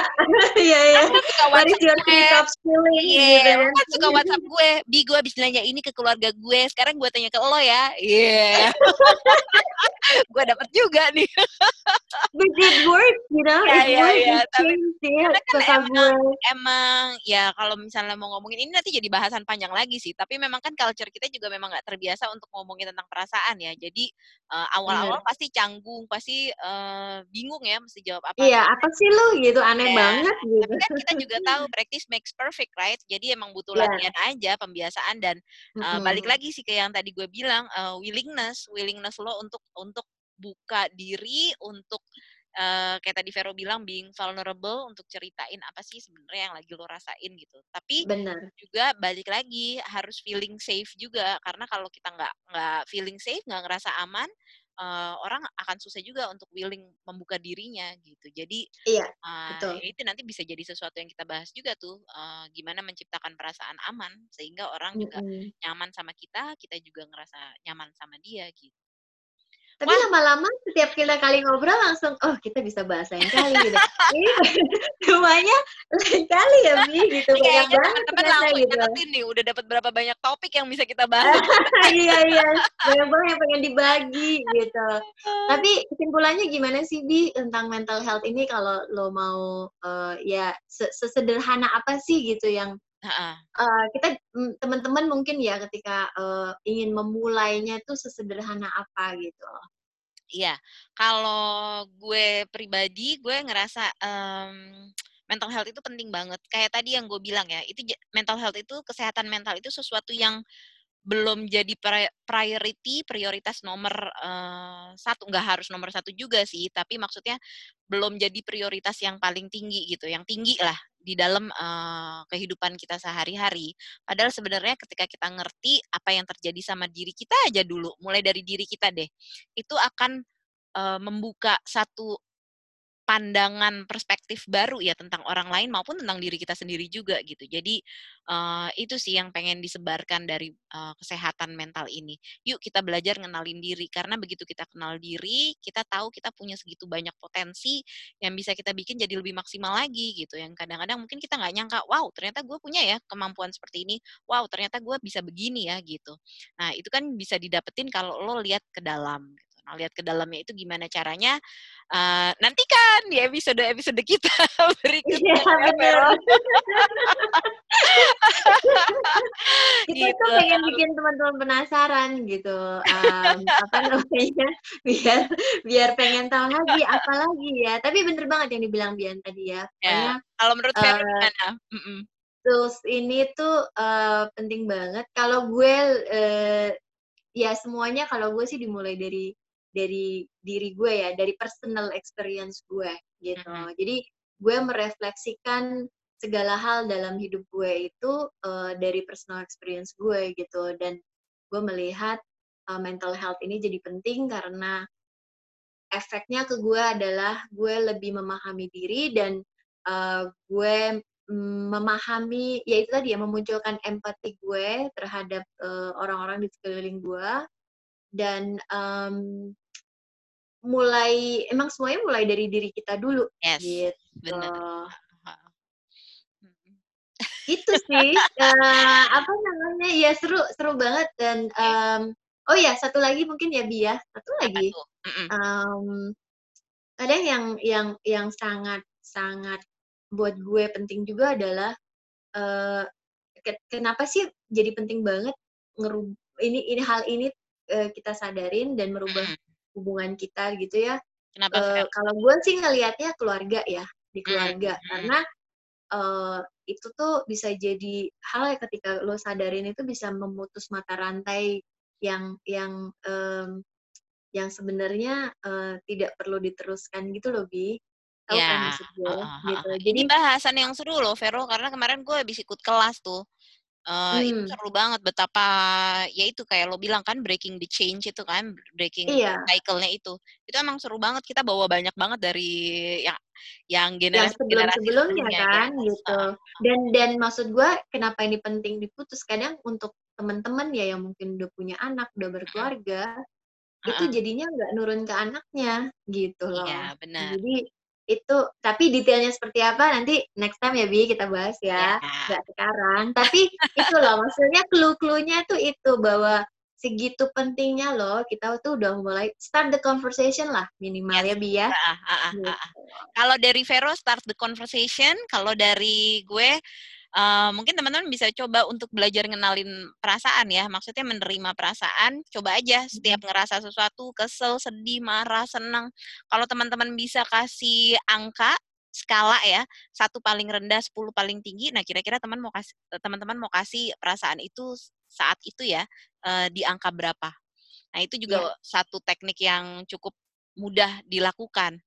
Iya, iya. What is your three cups feeling? Iya, yeah, gitu kan? kan suka WhatsApp gue. Bi, gue habis nanya ini ke keluarga gue. Sekarang gue tanya ke lo ya. Iya. Yeah. gue dapet juga nih. But it works, you know? Iya, iya, iya. Tapi kan emang, emang, ya kalau misalnya mau ngomongin ini nanti jadi bahasan panjang lagi sih. Tapi memang kan culture kita juga memang gak terbiasa untuk ngomongin tentang perasaan ya. Jadi uh, awal-awal pasti canggung, pasti uh, bingung ya mesti jawab apa. Iya, apa sih lu gitu, aneh yeah. banget gitu. Tapi kan kita juga tahu practice makes perfect, right? Jadi emang butuh yeah. latihan aja, pembiasaan dan uh, mm-hmm. balik lagi sih ke yang tadi gue bilang uh, willingness, willingness lo untuk untuk buka diri untuk uh, kayak tadi Vero bilang being vulnerable untuk ceritain apa sih sebenarnya yang lagi lo rasain gitu. Tapi Bener. juga balik lagi harus feeling safe juga karena kalau kita nggak nggak feeling safe nggak ngerasa aman uh, orang akan susah juga untuk willing membuka dirinya gitu. Jadi iya, uh, betul. itu nanti bisa jadi sesuatu yang kita bahas juga tuh uh, gimana menciptakan perasaan aman sehingga orang mm -hmm. juga nyaman sama kita, kita juga ngerasa nyaman sama dia gitu. Tapi lama-lama setiap kita kali ngobrol langsung, oh kita bisa bahas lain kali gitu. Ini semuanya lain kali ya Bi gitu. Banyak Kayaknya banget teman-teman gitu. nih udah dapat berapa banyak topik yang bisa kita bahas. iya iya, banyak banget yang pengen dibagi gitu. Tapi kesimpulannya gimana sih Bi tentang mental health ini kalau lo mau uh, ya sesederhana apa sih gitu yang Uh, uh, kita teman-teman mungkin ya ketika uh, ingin memulainya itu sesederhana apa gitu. Iya, kalau gue pribadi gue ngerasa um, mental health itu penting banget. Kayak tadi yang gue bilang ya, itu mental health itu kesehatan mental itu sesuatu yang belum jadi priority prioritas nomor uh, satu nggak harus nomor satu juga sih tapi maksudnya belum jadi prioritas yang paling tinggi gitu yang tinggi lah di dalam uh, kehidupan kita sehari-hari. Padahal sebenarnya ketika kita ngerti apa yang terjadi sama diri kita aja dulu mulai dari diri kita deh itu akan uh, membuka satu pandangan perspektif baru ya tentang orang lain maupun tentang diri kita sendiri juga gitu. Jadi uh, itu sih yang pengen disebarkan dari uh, kesehatan mental ini. Yuk kita belajar ngenalin diri karena begitu kita kenal diri, kita tahu kita punya segitu banyak potensi yang bisa kita bikin jadi lebih maksimal lagi gitu. Yang kadang-kadang mungkin kita nggak nyangka, wow ternyata gue punya ya kemampuan seperti ini, wow ternyata gue bisa begini ya gitu. Nah itu kan bisa didapetin kalau lo lihat ke dalam. Lihat ke dalamnya itu gimana caranya. Uh, nantikan di episode-episode kita berikutnya. Iya, benar. kita gitu. tuh pengen bikin teman-teman penasaran gitu. Um, apa namanya? Biar biar pengen tahu lagi apa lagi ya. Tapi bener banget yang dibilang Bian tadi ya. ya. Kalau menurut uh, gimana? Mm -mm tools ini tuh uh, penting banget. Kalau gue uh, ya semuanya kalau gue sih dimulai dari dari diri gue ya, dari personal experience gue gitu. Mm -hmm. Jadi gue merefleksikan segala hal dalam hidup gue itu uh, dari personal experience gue gitu dan gue melihat uh, mental health ini jadi penting karena efeknya ke gue adalah gue lebih memahami diri dan uh, gue memahami ya itu tadi ya memunculkan empati gue terhadap orang-orang uh, di sekeliling gue dan um, mulai emang semuanya mulai dari diri kita dulu. Yes, gitu. Bener itu sih uh, apa namanya ya seru seru banget. Dan um, oh ya satu lagi mungkin ya Bia satu lagi. Um, kadang yang yang yang sangat sangat buat gue penting juga adalah uh, kenapa sih jadi penting banget ngerub ini ini hal ini uh, kita sadarin dan merubah hubungan kita gitu ya. Kenapa? Uh, kalau gue sih ngelihatnya keluarga ya di keluarga. Mm -hmm. karena uh, itu tuh bisa jadi hal yang ketika lo sadarin itu bisa memutus mata rantai yang yang um, yang sebenarnya uh, tidak perlu diteruskan gitu loh bi. Tahu ya. kan maksud gue uh, gitu. jadi bahasan yang seru loh Vero karena kemarin gue habis ikut kelas tuh Uh, hmm. Itu seru banget betapa ya itu kayak lo bilang kan breaking the change itu kan breaking iya. cycle-nya itu. Itu emang seru banget kita bawa banyak banget dari yang yang generasi yang sebelum sebelumnya kan ya. gitu. Dan dan maksud gue kenapa ini penting diputus kadang untuk teman-teman ya yang mungkin udah punya anak, udah berkeluarga, uh -uh. itu jadinya nggak nurun ke anaknya gitu loh. Iya, benar. Jadi itu tapi detailnya seperti apa nanti next time ya Bi kita bahas ya yeah. nggak sekarang tapi itu loh maksudnya clue-cluenya tuh itu bahwa segitu pentingnya loh kita tuh udah mulai start the conversation lah minimal yes. ya Bi ya uh, uh, uh, uh. kalau dari Vero start the conversation kalau dari gue Uh, mungkin teman-teman bisa coba untuk belajar ngenalin perasaan ya. Maksudnya menerima perasaan, coba aja setiap ngerasa sesuatu, kesel, sedih, marah, senang. Kalau teman-teman bisa kasih angka skala ya, satu paling rendah, sepuluh paling tinggi. Nah, kira-kira teman mau kasih teman-teman mau kasih perasaan itu saat itu ya uh, di angka berapa. Nah, itu juga yeah. satu teknik yang cukup mudah dilakukan.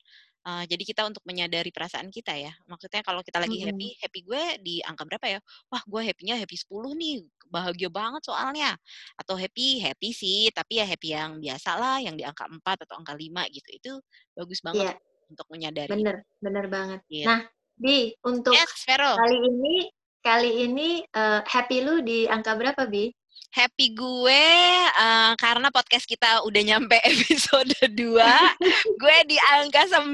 Uh, jadi kita untuk menyadari perasaan kita ya. Maksudnya kalau kita lagi happy, happy gue di angka berapa ya? Wah, gue happy-nya happy 10 nih. Bahagia banget soalnya. Atau happy, happy sih, tapi ya happy yang biasa lah, yang di angka 4 atau angka 5 gitu. Itu bagus banget yeah. untuk menyadari. Bener, bener banget. Yeah. Nah, Bi, untuk yes, kali ini kali ini uh, happy lu di angka berapa, Bi? Happy gue uh, karena podcast kita udah nyampe episode 2 gue di angka 9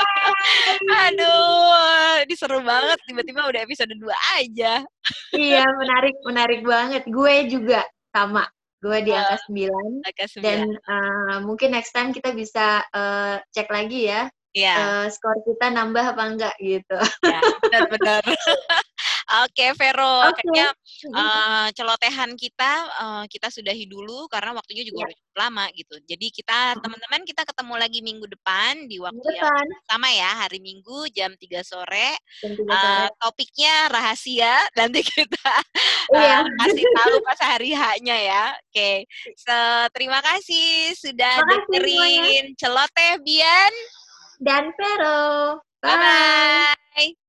aduh ini seru banget tiba-tiba udah episode 2 aja. Iya menarik menarik banget. Gue juga sama gue di angka 9, angka 9. dan uh, mungkin next time kita bisa uh, cek lagi ya yeah. uh, skor kita nambah apa enggak gitu. Ya, benar-benar Oke, Vero, okay. kayaknya uh, celotehan kita uh, kita sudahi dulu karena waktunya juga yeah. udah lama gitu. Jadi kita teman-teman kita ketemu lagi minggu depan di waktu depan. yang sama ya, hari Minggu jam 3 sore. Jam 3 sore. Uh, topiknya rahasia, nanti kita uh, kasih tahu pas hari haknya ya. Oke. Okay. So, terima kasih sudah dengerin celoteh Bian dan Vero. Bye bye.